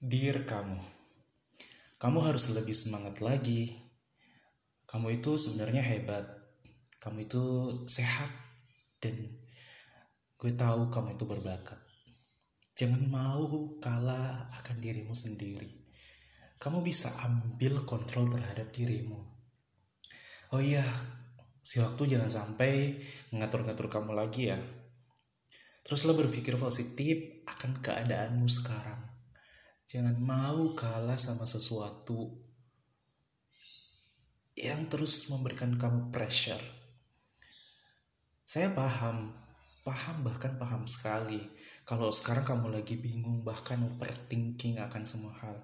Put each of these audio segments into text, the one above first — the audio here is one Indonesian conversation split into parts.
Dear kamu, kamu harus lebih semangat lagi. Kamu itu sebenarnya hebat. Kamu itu sehat dan gue tahu kamu itu berbakat. Jangan mau kalah akan dirimu sendiri. Kamu bisa ambil kontrol terhadap dirimu. Oh iya, si waktu jangan sampai ngatur-ngatur kamu lagi ya. Teruslah berpikir positif akan keadaanmu sekarang Jangan mau kalah sama sesuatu yang terus memberikan kamu pressure. Saya paham, paham bahkan paham sekali kalau sekarang kamu lagi bingung bahkan overthinking akan semua hal.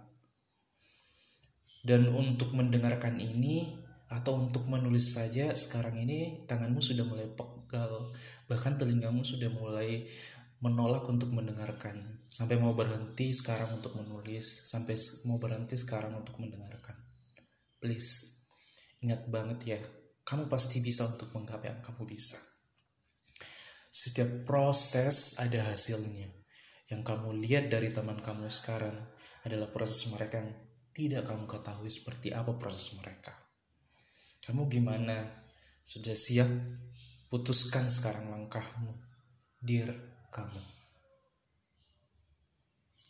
Dan untuk mendengarkan ini atau untuk menulis saja sekarang ini tanganmu sudah mulai pegal, bahkan telingamu sudah mulai menolak untuk mendengarkan. Sampai mau berhenti sekarang untuk menulis sampai mau berhenti sekarang untuk mendengarkan. Please ingat banget ya kamu pasti bisa untuk menggapai yang kamu bisa. Setiap proses ada hasilnya. Yang kamu lihat dari teman kamu sekarang adalah proses mereka yang tidak kamu ketahui seperti apa proses mereka. Kamu gimana? Sudah siap? Putuskan sekarang langkahmu. Dear 嗯.